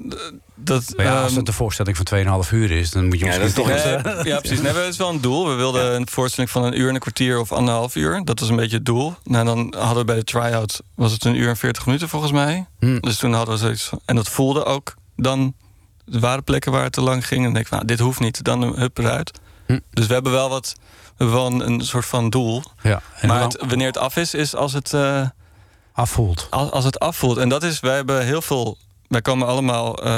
dat Maar ja, als ehm, het een voorstelling van 2,5 uur is, dan moet je Ja, misschien dat toch... is eens, Nee, ja, precies. Nee, dat is wel een doel. We wilden een voorstelling van een uur en een kwartier of anderhalf uur. Dat was een beetje het doel. Nou, dan hadden we bij de try-out was het een uur en veertig minuten volgens mij. Hmm. Dus toen hadden we zoiets van- En dat voelde ook dan... Er waren plekken waar het te lang ging. En dan denk ik, van, nou, dit hoeft niet. Dan hup eruit. Hm. Dus we hebben wel wat... We hebben wel een, een soort van doel. Ja, maar het- wanneer het af is, is als het... eh, afvoelt. Als, als het afvoelt. En dat is, wij hebben heel veel. Wij komen allemaal. eh,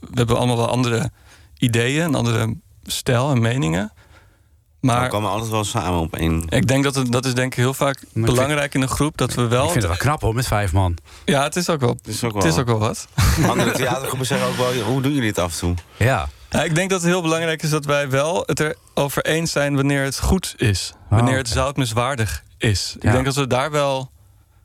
we hebben allemaal wel andere ideeën, een andere stijl en meningen. Maar we komen altijd wel samen op één. ik denk dat het, dat is denk ik heel vaak belangrijk in een groep dat we wel. Ik vind het wel knap hoor, met vijf man. Ja, het is ook wel. Het is ook Het is ook wel wat. Andere theatergroepen zeggen ook wel... hoe doen jullie het af en toe? Ja. Ja, ik denk dat het heel belangrijk is dat wij wel het erover eens zijn wanneer het goed is. Wanneer het zoutmiswaardig is. Ik Ja. denk dat we daar wel.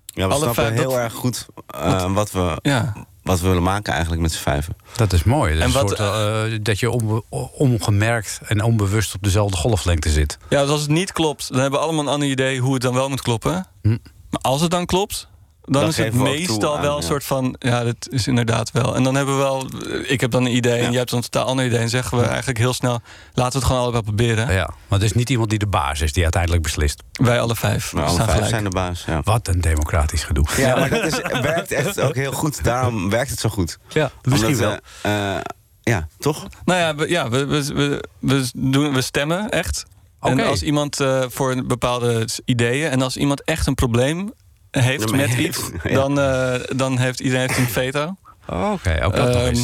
Ja, we alle snappen vijf- heel dat- erg goed eh, wat, we, Ja. Wat we willen maken eigenlijk met z'n vijven. Dat is mooi. Dat, En wat- soort, eh, dat je onbe- ongemerkt en onbewust op dezelfde golflengte zit. Ja, dus als het niet klopt, dan hebben we allemaal een ander idee hoe het dan wel moet kloppen. Hm. Maar als het dan klopt, dan, is het meestal wel een ja. soort van, ja, dat is inderdaad wel. En dan hebben we wel, ik heb dan een idee en jij hebt dan een totaal ander idee. En zeggen we eigenlijk heel snel, laten we het gewoon allebei proberen. Ja, maar er is niet iemand die de baas is die uiteindelijk beslist. Wij alle vijf. Maar alle staan vijf gelijk. zijn de baas, ja. Wat een democratisch gedoe. Ja, maar dat is, werkt echt ook heel goed. Daarom werkt het zo goed. Ja, misschien Omdat, eh, ja, toch? Nou ja, we, ja, we, we, we, we, doen, we stemmen echt. En Oké. als iemand eh, voor een bepaalde ideeën en als iemand echt een probleem heeft met iets, ja. dan, eh, dan heeft iedereen heeft een veto. Oh, Oké, ook dat nog Ehm.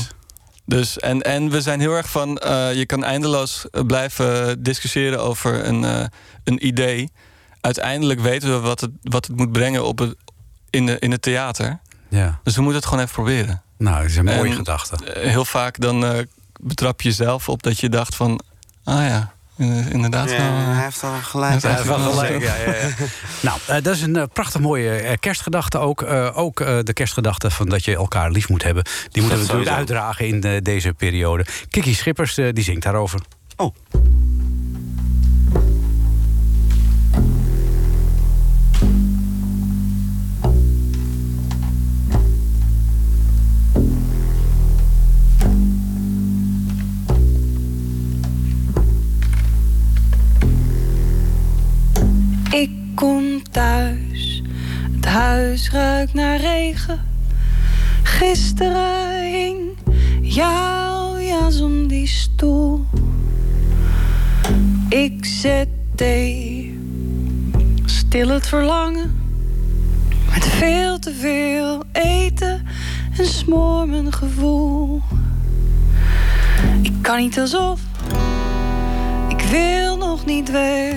Dus, en, en we zijn heel erg van, eh, je kan eindeloos eh, blijven discussiëren over een, een idee. Uiteindelijk weten we wat het, wat het moet brengen op het, in, de, in het theater. Ja. Dus we moeten het gewoon even proberen. Nou, dat is een mooie En, gedachte. Heel vaak dan betrap je jezelf op dat je dacht van... Ah ja, inderdaad. Ja, wel, eh, hij heeft al gelijk. hij heeft wel gelijk, ja, ja, ja. nou, eh, dat is een eh, prachtig mooie kerstgedachte ook. Eh, ook eh, de kerstgedachte van dat je elkaar lief moet hebben. Die moeten we natuurlijk uitdragen in eh, deze periode. Kiki Schippers, die zingt daarover. Oh. Ik kom thuis, het huis ruikt naar regen. Gisteren hing jouw jas om die stoel. Ik zet thee, stil het verlangen. Met veel te veel eten en smoor mijn gevoel. Ik kan niet alsof, ik wil nog niet weg.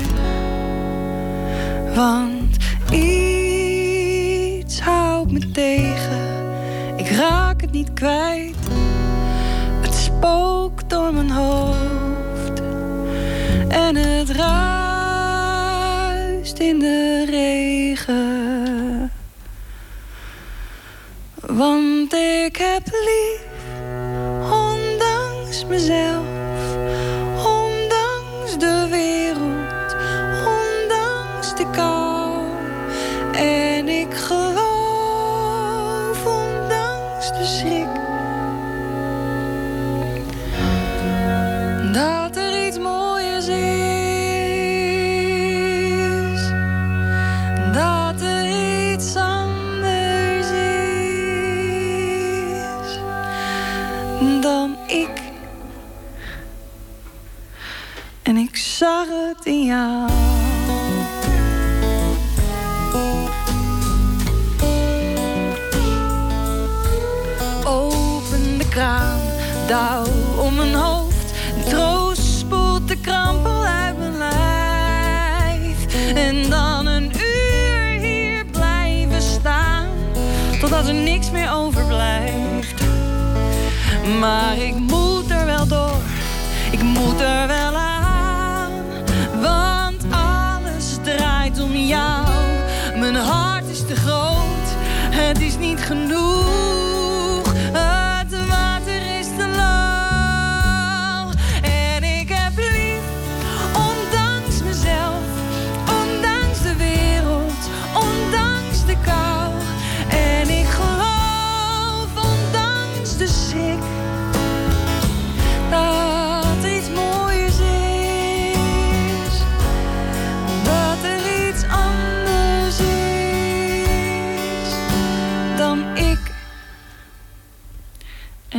Want iets houdt me tegen. Ik raak het niet kwijt. Het spookt door mijn hoofd. En het ruist in de regen. Want ik heb lief, ondanks mezelf.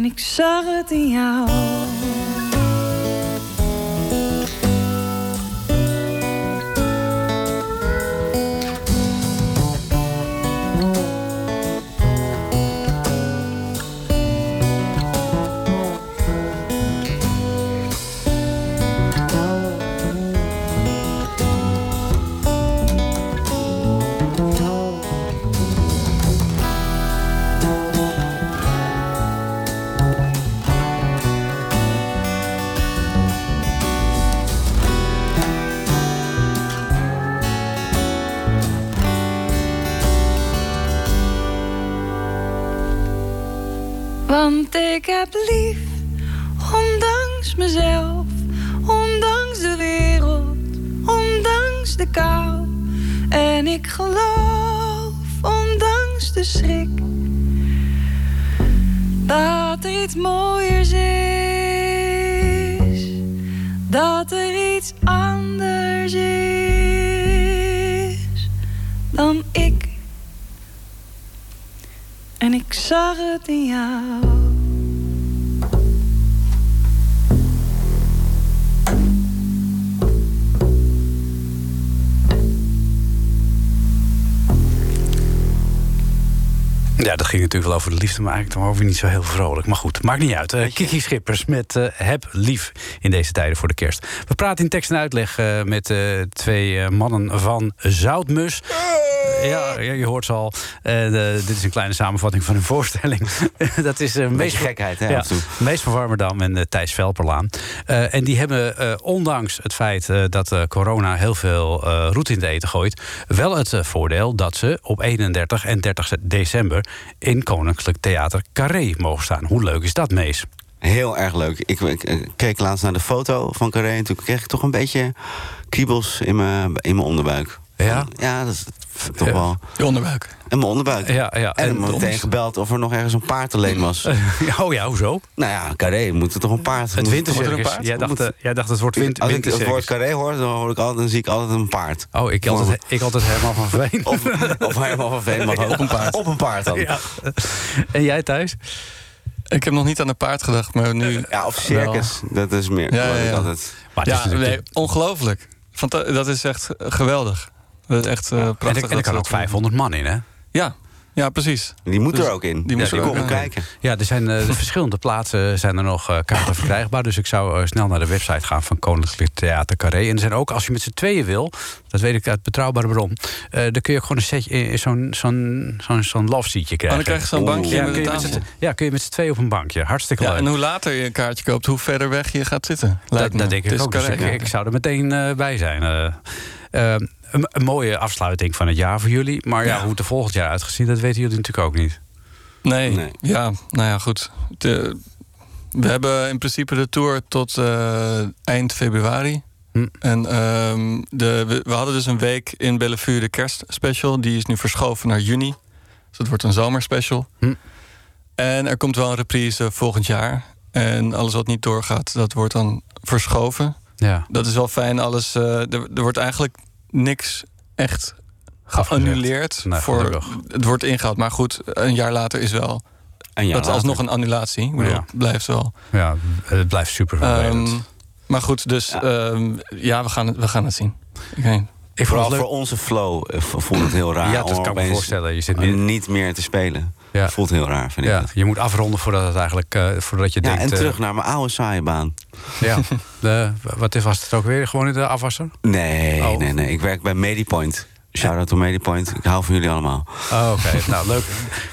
En ik zag het in jou. Ik heb lief, ondanks mezelf, ondanks de wereld, ondanks de kou. En ik geloof, ondanks de schrik, dat er iets mooiers is. Dat er iets anders is dan ik. En ik zag het in jou. Ja, dat ging natuurlijk wel over de liefde, maar eigenlijk dan over niet zo heel vrolijk. Maar goed, maakt niet uit. Eh, Kiki Schippers met eh, Heb Lief in deze tijden voor de kerst. We praten in tekst en uitleg eh, met eh, twee mannen van Zoutmus. Ja, je hoort ze al. Eh, de- dit is een kleine samenvatting van hun voorstelling. dat is uh, meest gekheid, hè, Ja, af en toe. Mees van Warmerdam en eh, Thijs Velperlaan. Eh, en die hebben, eh, ondanks het feit eh, dat eh, corona heel veel eh roet in de eten gooit... wel het eh, voordeel dat ze op 31 en 30 december... in Koninklijk Theater Carré mogen staan. Hoe leuk is dat, Mees? Heel erg leuk. Ik, ik, eh, keek laatst naar de foto van Carré en toen kreeg ik toch een beetje kriebels in mijn, in mijn onderbuik. Ja? Ja, dat is toch wel... Je onderbuik. En mijn onderbuik. Ja, ja. En, En en meteen gebeld of er nog ergens een paard alleen was. oh ja, hoezo? Nou ja, Carré moet er toch een paard. Het wintercircus. er paard? Jij dacht, Moet- eh, jij dacht het wordt winter, Als ik het woord Carré hoor, dan, hoor ik altijd, dan zie ik altijd een paard. Oh, ik altijd, ik altijd helemaal van Veen. Of, of helemaal van Veen, maar ook Op een paard. Op een paard dan. Ja. En jij thuis? Ik heb nog niet aan een paard gedacht, maar nu. Ja, of circus. Dat is meer Ja, ja, ik ja. altijd... Maar Ja, nee, ongelooflijk. Fanta- dat is echt geweldig. Dat is echt eh, en prachtig. er, en er kan ook dat- 500 man in, hè? Ja, ja precies. Die moet Dus er ook in. Die moet ja, er ook komen in. kijken. Ja, er zijn eh, de verschillende plaatsen zijn er nog eh, kaarten verkrijgbaar. Dus ik zou snel naar de website gaan van Koninklijk Theater Carré. En er zijn ook, als je met z'n tweeën wil, dat weet ik uit betrouwbare bron, eh, dan kun je ook gewoon een setje, in zo'n zo'n zo'n zo'n love seatje krijgen. Oh, dan krijg je zo'n bankje ja, met kun een je met ja, kun je met z'n tweeën op een bankje. Hartstikke Ja, leuk. en hoe later je een kaartje koopt, hoe verder weg je gaat zitten. Dat, Lijkt me. dat denk ik is ook. Dus ik, ik zou er meteen eh, bij zijn. Een, een mooie afsluiting van het jaar voor jullie. Maar ja, Ja. hoe het er volgend jaar uitgezien, dat weten jullie natuurlijk ook niet. Nee, Nee. ja, nou ja, goed. De- we hebben in principe de tour tot eh, eind februari. Hm. En ehm, de, we, we hadden dus een week in Bellevue de kerstspecial. Die is nu verschoven naar juni. Dus het wordt een zomerspecial. Hm. En er komt wel een reprise volgend jaar. En alles wat niet doorgaat, dat wordt dan verschoven. Ja. Dat is wel fijn. Alles, eh, er, er wordt eigenlijk niks echt geannuleerd. Nee, voor, het wordt ingehaald. Maar goed, een jaar later is wel... Een jaar dat is alsnog een annulatie. Ik bedoel, Ja. het blijft wel. Ja, het blijft super vervelend. Ehm, maar goed, dus ja, ja we, gaan het, we gaan het zien. Ik Vooral voor onze flow eh, voelt het heel raar Ja, dat om kan ik me opeens voorstellen. Je zit niet meer te spelen. Ja. Voelt heel raar, vind ik. Ja, je moet afronden voordat het eigenlijk, eh, voordat je Ja, denkt. en eh, terug naar mijn oude saaie baan. ja, de, wat is- was het ook weer? Gewoon in de afwasser? Nee, Oh. nee, nee. Ik werk bij Medipoint. Shout-out to Medipoint. Ik hou van jullie allemaal. Oh, Oké, nou leuk.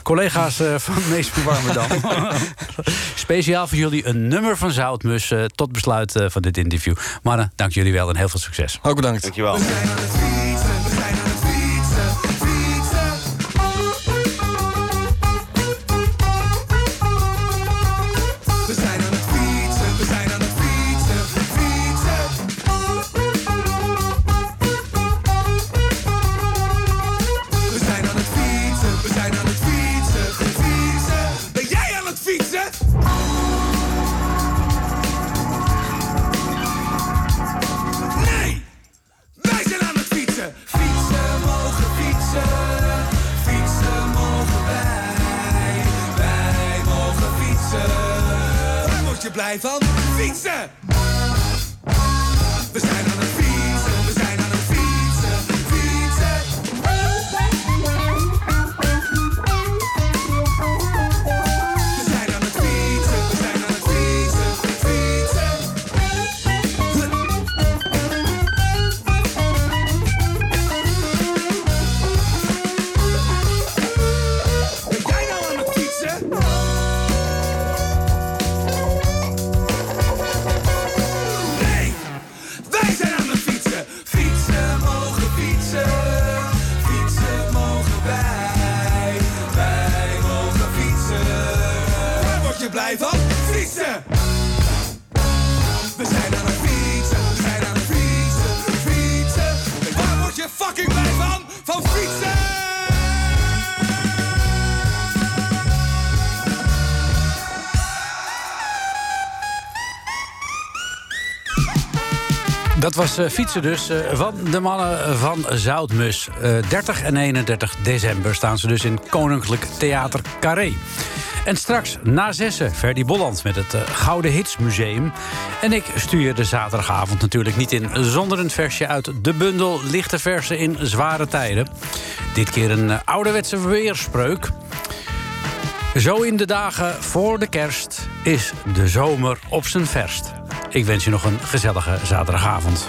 Collega's eh, van Mees van Warmerdam. Speciaal voor jullie een nummer van Zoutmus... eh, tot besluit eh, van dit interview. Mannen, dank jullie wel en heel veel succes. Ook bedankt. Dankjewel. Blij van? Fietsen! We zijn aan het was eh, fietsen dus eh, van de mannen van Zoutmus. Eh, 30 en 31 december staan ze dus in Koninklijk Theater Carré. En straks na zessen Ferdy Bolland met het eh, Gouden Hits Museum. En ik stuur de zaterdagavond natuurlijk niet in... zonder een versje uit de bundel Lichte Versen in Zware Tijden. Dit keer een eh, ouderwetse weerspreuk. Zo in de dagen voor de kerst is de zomer op zijn verst. Ik wens je nog een gezellige zaterdagavond.